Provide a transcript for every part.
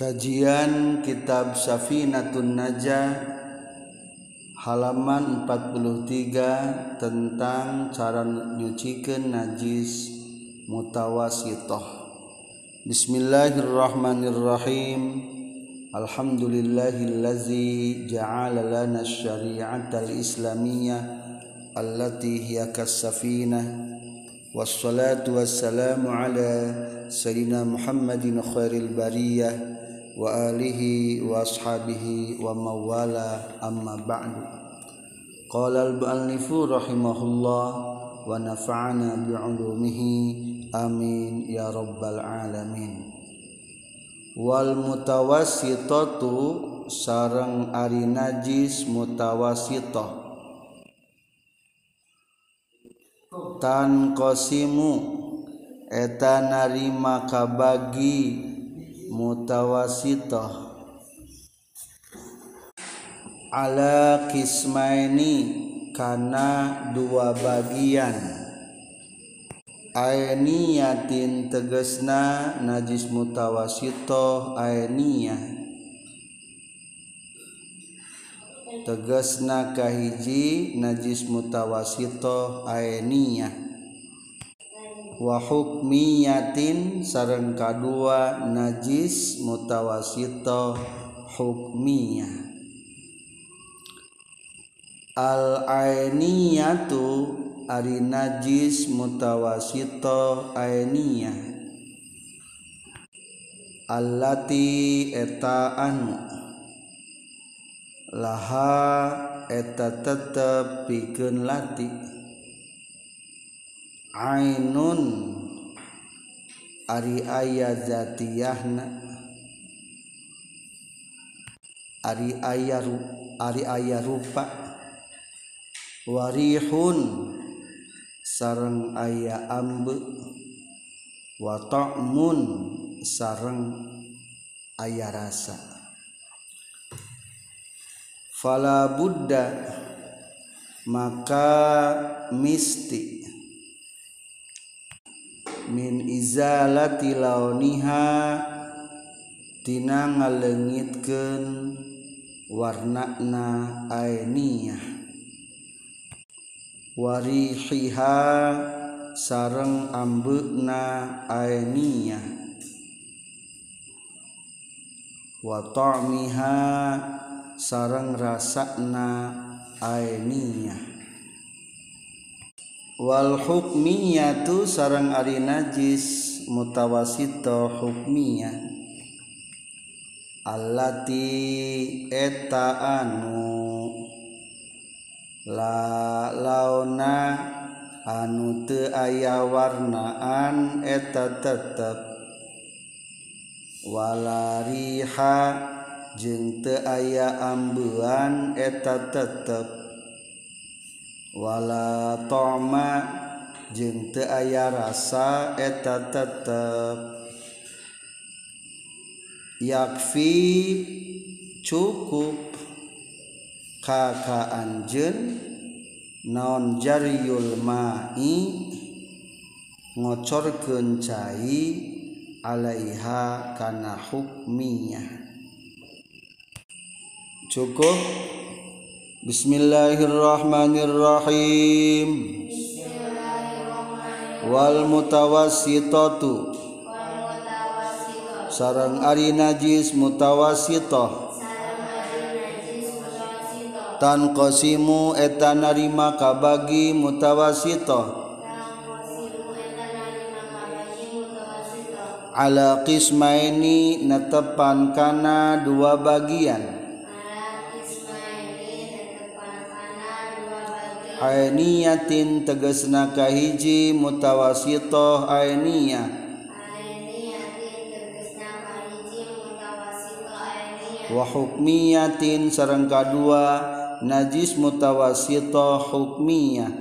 Kajian Kitab Safinatun Najah halaman 43 tentang cara nyucikeun najis mutawasithah. Bismillahirrahmanirrahim. Alhamdulillahillazi ja'ala lana asy-syari'ata al-islamiyyah allati hiya kas-safinah wassalatu wassalamu ala sayyidina Muhammadin khairil bariyah wa alihi wa ashabihi wa mawala amma ba'du. Qala al-muallifu rahimahullah wa nafa'ana bi'ulumihi amin ya rabbal alamin. Wal mutawassitatu sareng ari najis mutawassitah tan qasimu eta narima kabagi mutawasitoh ala kismaini karena dua bagian. Ainiyatin tegesna najis mutawasitoh ainiyah tegesna kahiji najis mutawasitoh ainiyah wa hukmiyatin sareng kadua najis mutawasito hukmiyah. Al ainiyatu ari najis mutawasito ainiyah. Allati eta anu. Laha eta tetep pikeun lati Ainun Ari aya zatiyahna. Ari aya Ari aya rupa. Warihun sareng aya ambe. Wa ta'mun sareng aya rasa. Fala buddha maka mistik min izalati launiha tina ngalengitkeun warnana ainiyah. Warihiha sareng ambeuna ainiyah. Wa ta'miha sareng rasana ainiyah wal hukmiyatu sarang ari najis mutawasito hukmiyah allati eta anu la launa anu teu aya warnaan eta tetep. Wala riha jeung teu aya ambuan eta tetep. wala toma jeung teu aya rasa eta tetep yakfi cukup. Kaka anjeun naon jariyul ma'i ngocorkeun cai alaiha kana hukmiyah. Cukup? Bismillahirrahmanirrahim. Wal mutawassitatu Sarang ari najis mutawasitoh Tan qasimu eta narima kabagi mutawasitoh Ala qismaini netepan kana dua bagian Ainiyatin tegesna kahiji mutawasitoh ainiyah wa hukmiyatin sareng kadua najis mutawasitoh hukmiyah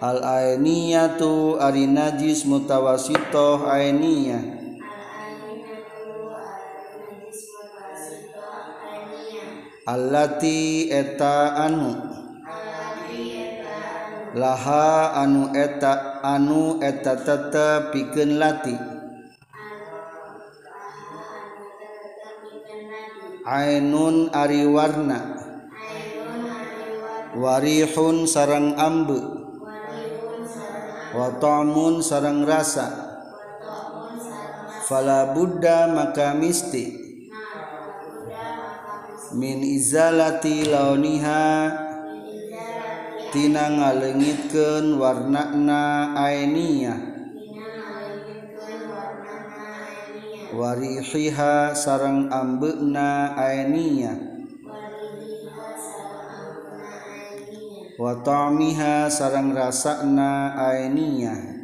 Al ainiyatu ari najis mutawasitoh ainiyah allati eta anu. Laha anu eta anu eta tetep pikeun lati. Ainun ari warna. Warihun sarang ambe. Watamun sarang rasa. Fala buddha maka misti. Min izalati launiha. Tina ngalengitkeun warnana ainiyah warihiha sarang ambeuna ainiyah wa ta'miha sarang rasana ainiyah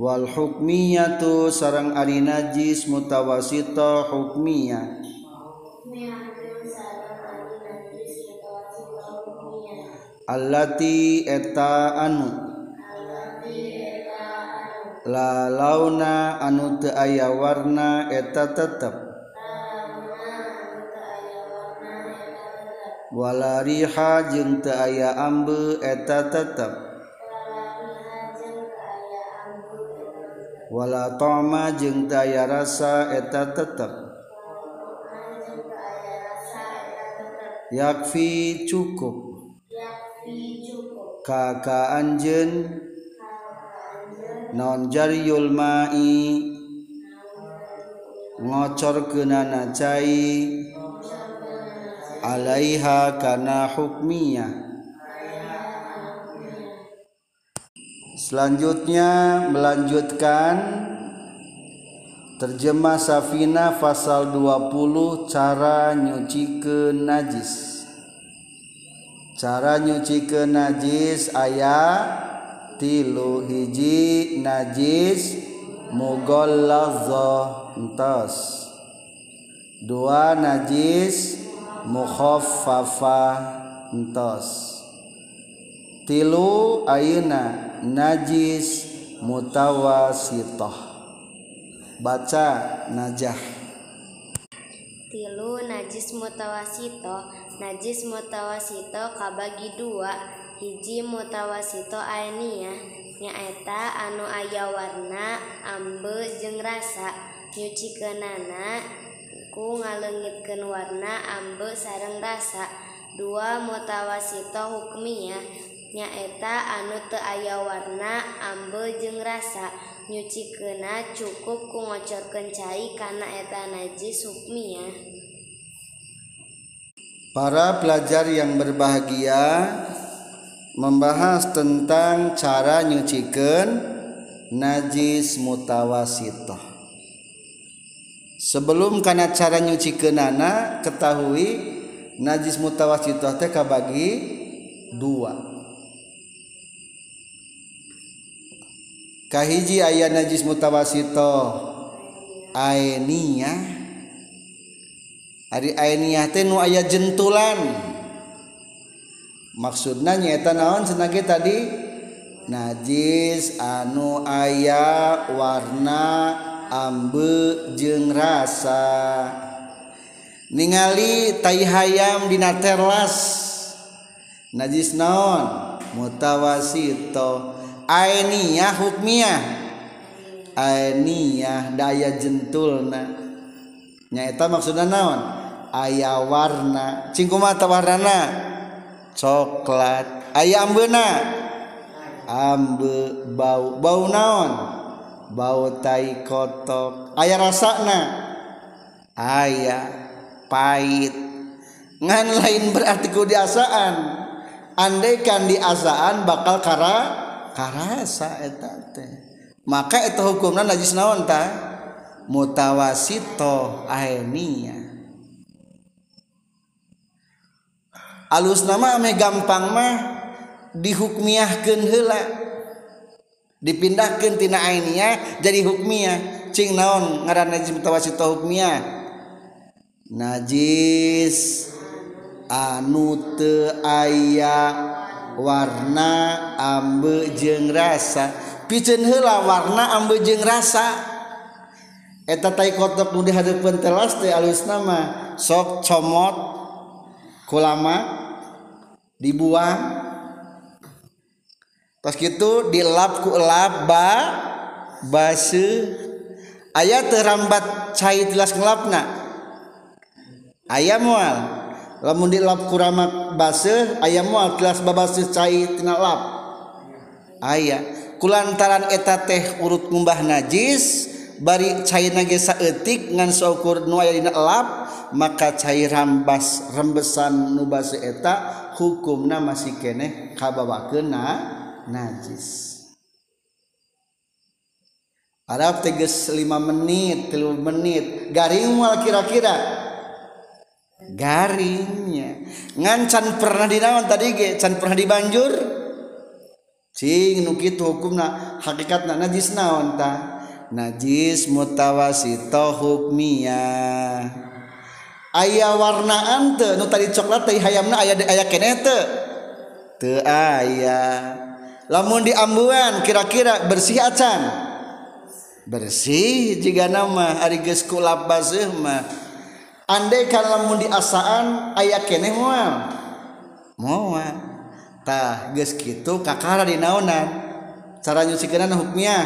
wal hukmiyatu sarang ari najis mutawasito hukmiyah allati eta anu. La launa anu teu aya warna eta tetep. Wala riha jeung teu aya ambe eta tetep. wala toma jeung daya rasa eta tetep. Yakfi cukup. Kakak anjen non jariyul ma'i. Ngocor kenana cai. Alaiha kana hukmiyah. Selanjutnya melanjutkan terjemah Safina pasal 20 cara nyucikeun najis. Cara nyucikeun najis aya tilu hiji najis mughallazah entos dua najis mukhaffafah entos tilu ayeuna najis mutawasitoh baca najah. Tilu najis mutawasito najis mutawasito kabagi dua. Hiji mutawasito ainiyah nyaeta anu aya warna ambe jeung rasa. Nyucikenana ku ngaleungitkeun warna ambe sareng rasa. Dua mutawasito hukmiyah. Nyaeta anu teu aya warna ambe jeung rasa nyucikeunna cukup ku ngocorkeun cai kana eta najis hukmiyah Para pelajar yang berbahagia membahas tentang cara nyucikeun najis mutawasitoh. Sebelum kana cara nyucikeunana ketahui najis mutawasitoh teh kabagi dua. kahiji aya najis mutawasito. Ainiyah hari ainiyah teh nu aya jentulan. Maksudna nyaeta naon cenah tadi? Najis anu aya warna ambe jeung rasa. Ningali tai hayam dina terlas. Najis naon? Mutawasito. ainiyah hukmiyah. Ainiyah daya jentulna. Nyaita maksudnya naon? Aya warna. Cingku mata warna coklat. Aya ambeuna ambe. Bau. Bau naon? Bau tai kotok. Aya rasana aya pahit. Ngan lain berarti kudiasaan andaikan diasaan bakal kara karasa eta teh. Maka eta hukumna najis naon ta? Mutawasito ainiyah alus nama ame gampang mah dihukmiahkeun heula. Dipindahkan tina ainia jadi hukmiyah cing naon ngaran najis mutawasito hukmiyah najis anu teu aya warna ambe jeng rasa. Piceun hela warna ambe jeng rasa. Eta tai kotok nu dihadeupeun telas teh alus mah sok comot kulama dibuang. Tos kitu dilap ku elap ba base aya terambat cai tilas ngelapna. Aya moal lamun di lap kuramak base ayam moal kelas babas cai tina lap. Aya kulantaran eta teh urut ngumbah najis bari cairna ge saeutik ngan saukur nu aya dina lap maka cair rambas rembesan nu base eta hukumna masih keneh kabawakeun najis. Arab teges 5 menit 3 menit garing mual kira-kira. garingnya. Ngancan pernah dinawan tadi ge can pernah dibanjur? Cing nu kitu hukumna hakikatna najis naon ta? Najis mutawasito hukmiyah aya warnaan teu nu tadi coklat teh hayamna aya aya keneh teu teu aya. Lamun di ambuan kira-kira bersih acan? Bersih jika nama ari geus kulap baseuh mah. andai kalau lamun diasaan ayah kene moal. Moal. Tah geus kitu kakara dinaonan cara nyusikeunana hukmnya.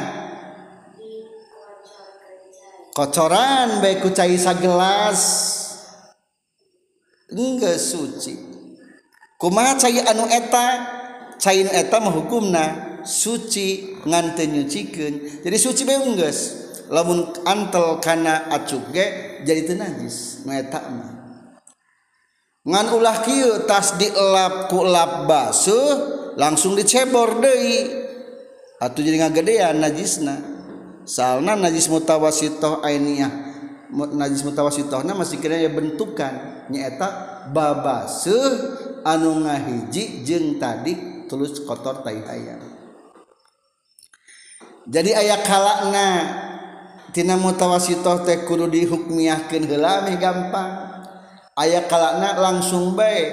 Kocoran baik ku cai sagelas. Enggak suci. Kumaha cai anu eta? Cai anu eta mah hukumna. Suci ngan teu nyucikeun. Jadi suci bae geus lamun antel kana acuk ge jadi teu najis nu eta mah. Ngan ulah kieu tas dielap ku lap basuh langsung dicebor deui. Atuh jadi ngagedean najisna. Salna najis mutawasitoh ainiyah najis mutawasitohna masih kira ya bentukan. Nyaeta babaseuh anu ngahiji jeung tadi tulus kotor tai hayang jadi aya kalakna tina mutawasitoh teh kudu dihukmiyahkeun heula meh gampang. Aya kalana langsung bae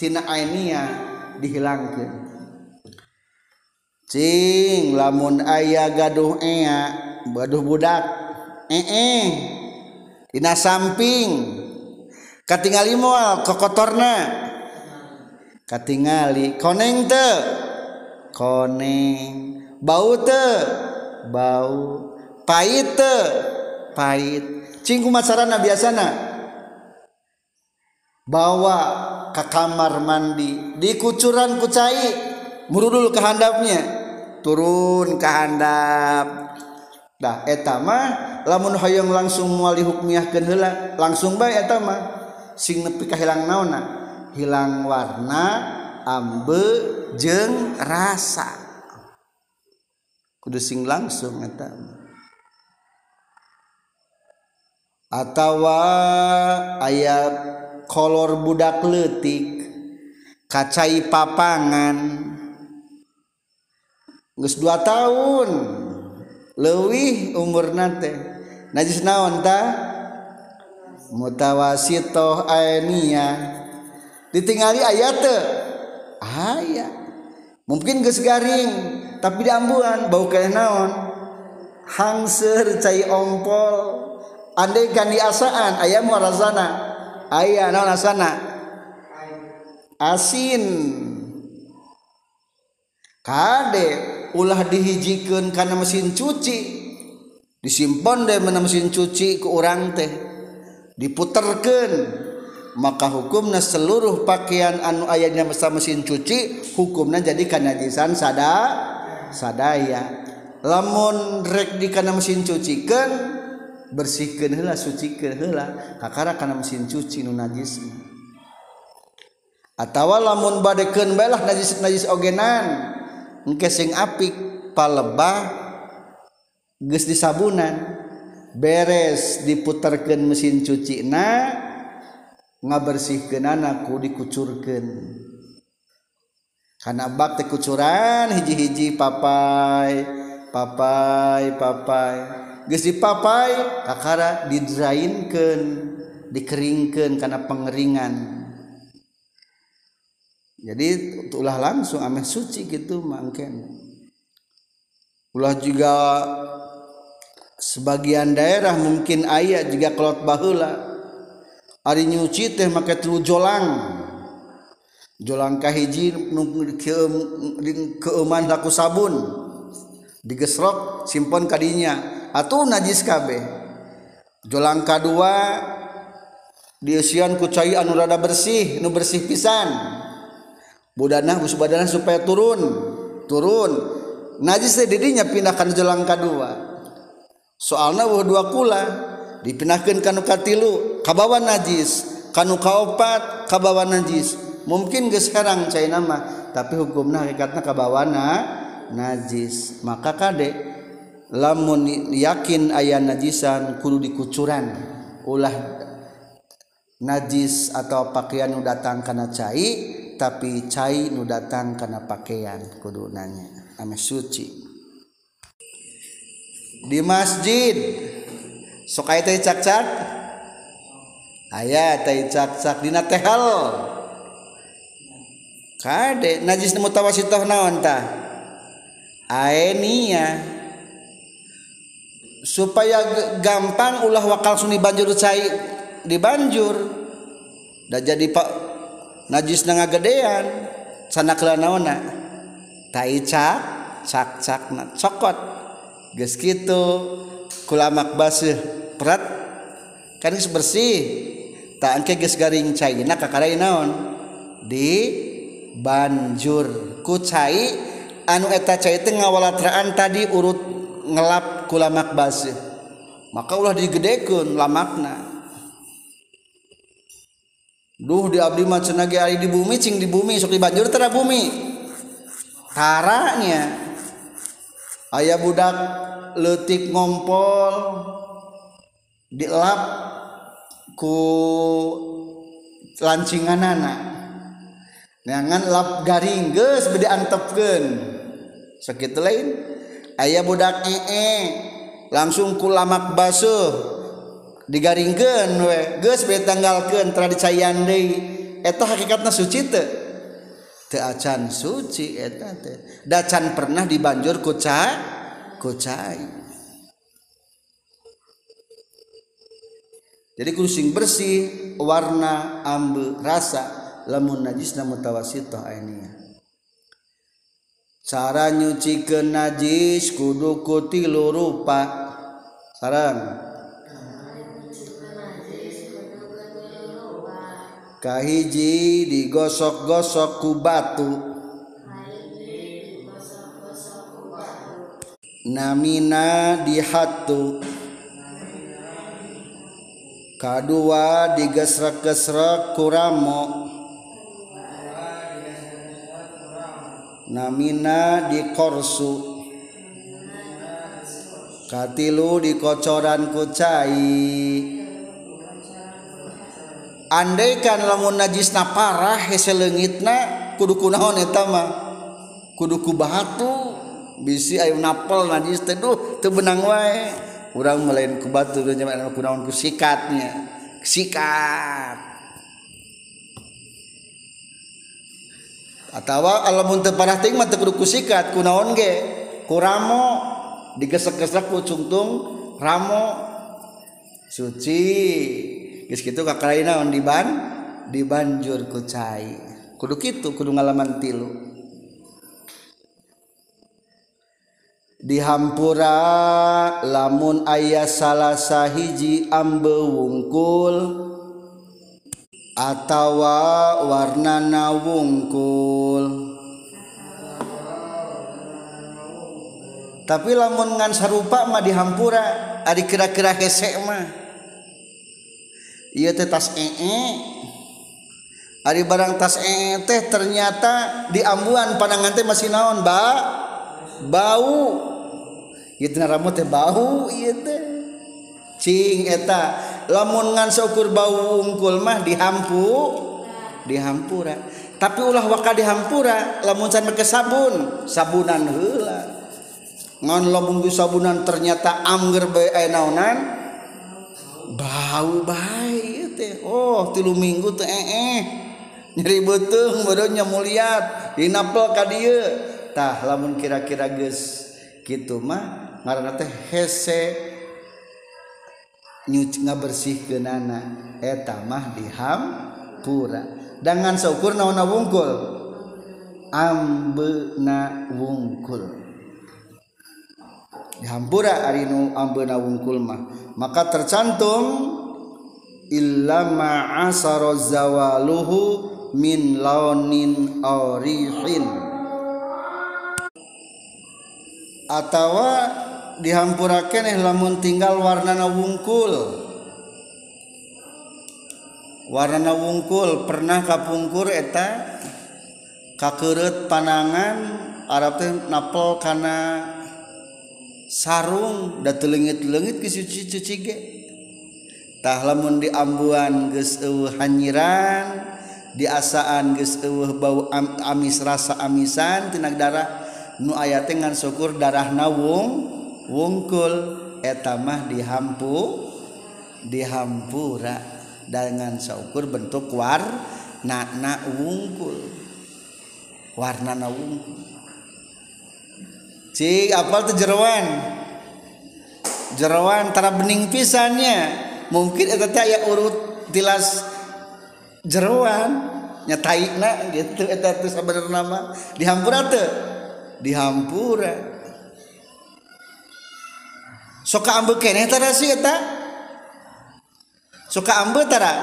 tina ainia dihilangkeun. Cing lamun aya gaduh ea gaduh budak. Ee tina samping. Katingali moal kokotorna. Katingali koneng te koneng. Bau te bau. pahit pahit. Cingku masarana biasana. Bawa ke kamar mandi. Dikucuran kucai. Murudul ke handapnya. Turun ke handap. Dah etama lamun hoyong langsung muali hukmiyahkeun heula langsung bae eta mah. Sing nepi kahilang naona hilang warna ambe jeng rasa. Kudu sing langsung eta atawa ayat kolor budak letik kacai papangan. Gus 2 tahun lewih umur nate najis naon ta? Mutawasitoh aenia ditingali ayat teu? Aya. Mungkin geus garing tapi diambuan bau kayak naon? Hangser cai ompol. andai kan diasaan ayam warazana ayah naon asana? Asin. Kade ulah dihijikan karena mesin cuci. Disimpan deh mana mesin cuci ke orang teh. Diputerkan. Maka hukumnya seluruh pakaian anu ayahnya mesa mesin cuci hukumnya jadi kanajisan sada sadaya. Lamun rek di kana mesin cuci cucikan bersihkan hela sucikan hela kakara karena mesin cuci nu najis atau lamun badekan belah najis najis ogenan engke sing apik palebah geus disabunan beres diputarkan mesin cuci na ngabersihkan anakku dikucurkan karena bak tekucuran hiji-hiji papai papai papai. dipapai kakara didrainkeun dikeringkeun karena pengeringan. Jadi ulah langsung ameh suci gitu mangken ulah juga sebagian daerah mungkin ayah juga kelot bahula hari nyuci teh make tilu jolang. Jolang kahiji keuman laku sabun. Digesrok simpon kadinya atau najis kabeh. Jolang kedua diusian kucai anu rada bersih nu bersih pisan. Budana bus badanah supaya turun turun. Najis teh didinya pindahkan jolang kedua soalna wah dua kula dipindahkeun ka nu katilu kabawa najis kanu kaopat kabawa najis. Mungkin geus herang cai nama tapi hukumna hakikatna kabawana najis. Maka kade lamun yakin ayah najisan kudu dikucuran. Ulah najis atau pakaian nu datang karena cai tapi cai nu datang karena pakaian kudu nanya. Ame suci. Di masjid. Sok aya teh cak-cak? Aya teh cak-cak. Dina tehal kade najis mutawasitoh naon tah aenia supaya gampang ulah wakal suni banjur cai di banjur dan jadi pak najis nanga gedean. Sana kelanaona tai cak cak cak na cokot. Geus kitu kulamak baseuh perat kan geus bersih. Tak angke geus garing cai na kakarai naon? Di banjur. Ku cai anu eta cai teh ngawalatraan tadi urut ngelap kulamak basih maka ulah digedekeun lamakna. Duh di abdi mah cenah ari di bumi cing di bumi sok di banjur tara bumi taranya aya budak leutik ngompol dielap ku lancinganana. Nyangan lap garing geus bede antepkeun Sakitu lain. Aya budak ee langsung ku lamak basuh. Digaringkan we. Geus be tanggalkeun tradicayan deui. Eta hakikatna suci teu. Teu acan suci eta teh. Dacan pernah dibanjur ku ca ku cai. Jadi kudu sing bersih warna ambe rasa lamun najisna mutawasithah ainiyah cara nyuciken najis kudu kutilu rupa sarang kahiji digosok-gosok ku batu. Namina dihatu. Kadua digesrek-gesrek kuramo namina di korsu katilu di kocoran kucai andaikan lamun najisna parah hese leungitna kudu kunaon eta mah? Kudu ku batu bisi ayu napel najis teh duh teu benang wae. Urang melain ku batu kunaon ku sikatnya. Sikat. atawa alamun teu panah teuing mah teu kudu kusikat kunaon ge? Ku ramo. Digesek-gesek ku cungtung ramo. Suci. Geus kitu kakarain naon? Diban dibanjur ku cai. Kudu kitu kudu ngalaman tilu. Dihampura lamun ayah salah sahiji ambe wungkul atawa warnana wungkul tapi lamun ngan sarupa mah dihampura ari kira-kira hese mah. Ieu teh tas ee ari barang tas ee teh ternyata di ambuan teh masih naon ba? Bau. Ieu teh rambut teh bau ieu teh. Cing eta. lamun ngan syukur bau wungkul mah dihampu. Dihampura. Tapi ulah waka dihampura lamun can ke sabun sabunan heula. Ngan lamun sabunan ternyata amger bae aya naonan bau bae teh. Oh tilu minggu teh eh, eh. nyeri beuteung baru muliat dinapel ka dieu. Tah lamun kira-kira geus kitu mah ngaranna teh hese nyuci ngabersihkeunana eta mah diham pura. Dengan seukur naon wungkul ambena wungkul. Dihampura ari nu ambena wungkul mah. Maka tercantum illama asara zawaluhu min launin aurihin atawa dihampurakeneh lamun tinggal warnana wungkul. Warna wungkul pernah kapungkur eta kakerut panangan Arab napol karena sarung da telengit-lengit ke cuci-cuci ge. Tah lamun di ambuan geus eueuh hanyiran di asaan geus eueuh bau am, amis rasa amisan tina darah nu aya teh ngan syukur darah nawung wungkul eta mah dihampu dihampura. Dengan saukur bentuk war na wungkul. Warna na wungkul. Cik apal tuh jeroan. Jeroan tara bening pisannya. Mungkin itu teh ya urut tilas jeroan. Nyataikna gitu eta teh sabenerna nama dihampura teu dihampura soka ambe keneh tara si eta? Soka ambe tara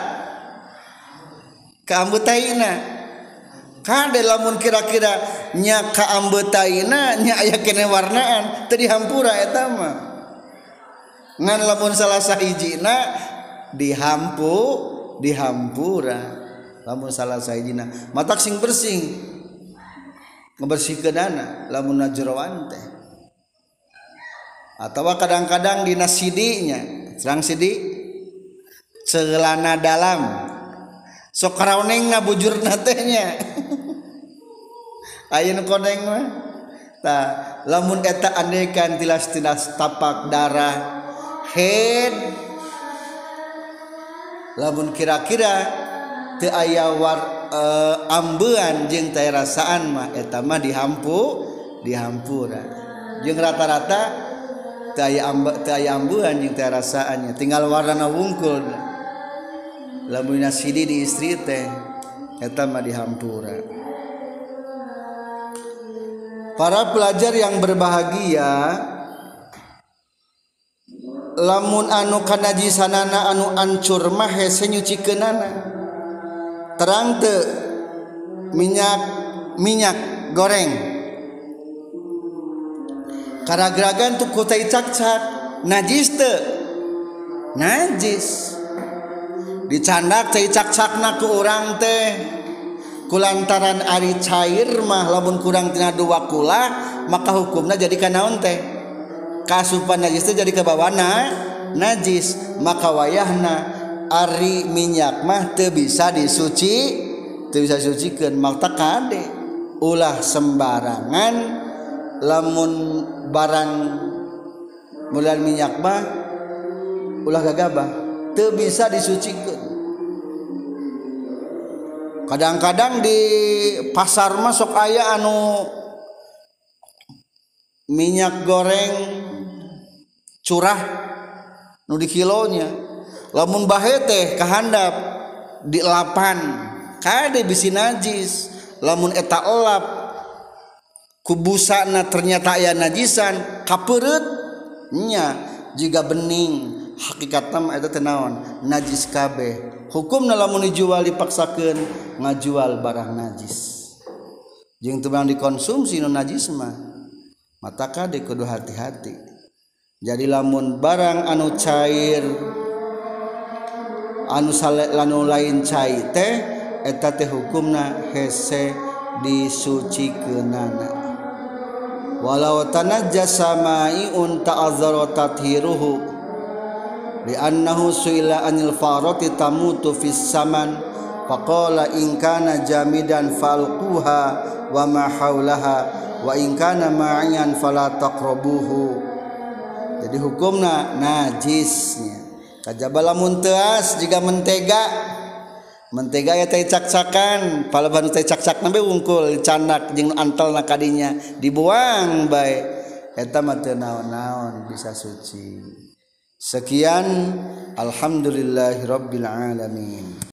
ka ambe taina kade lamun kira-kira nya ka ambe taina nya aya keneh warnaan teu dihampura eta mah. Ngan lamun salah sahijina dihampu dihampura lamun salah sahijina matak sing bersih. Ngebersihkeun dana lamun najrowan teh. atau kadang-kadang dina nasidinya serang sidi? Celana dalam. Sok raoneng na bujur natenya ayeuna koneng mah? Ta lamun eta andekan tilas-tilas tapak darah head. Lamun kira-kira teu aya war uh, ambean jeung teu rasaan mah eta mah dihampu dihampura. Jeung rata-rata ambuan yang rasaannya. Tinggal warna wungkul. Lamun sidi di istri teh eta mah dihampura para pelajar yang berbahagia lamun anu kanaji sanana anu ancur mah hese nyucikeunana terang te minyak minyak goreng. karena geragan tuh kutai cakcat najis te. Najis. Dicandak cai cakcakna ku orang teh kulantaran ari cair mah lamun kurang tina dua kula maka hukumnya jadi kanaon teh kasupan najis teh jadi kebawana najis. Maka wayahna ari minyak mah teu bisa disuci teu bisa sucikeun maka kade. Ulah sembarangan lamun barang bulan minyak mah ulah gagabah teu bisa disucikan. Kadang-kadang di pasar masuk ayah anu minyak goreng curah nu di kilonya. Lamun bahe teh kahandap di lapan kada bisi najis. Lamun eta elap kubusana ternyata aya najisan kaperetnya jika bening hakikatam eta tenawan najis kabeh. Hukum lamun dijual dipaksakan ngajual barang najis. Jeung teu dikonsumsi nu najis mah mata kade kudu hati-hati. Jadi lamun barang anu cair anu sale, anu lain cair teh eta teh hukumna hese disucikeunana. walau tanah jasamai unta azarotatiruhu liannahu suila anil faroti tamutu fis saman faqala in kana jamidan falquha wa ma haulaha wa in kana ma'ian fala taqrabuhu. Jadi hukumna najisnya. Kajaba lamun teas jika mentega mentega ya teh cak-cakan palaban teh cak-cak nabe wungkul canak jeung antelna kadinya dibuang bae. Eta mah teu naon-naon bisa suci. Sekian alhamdulillahirabbil alamin.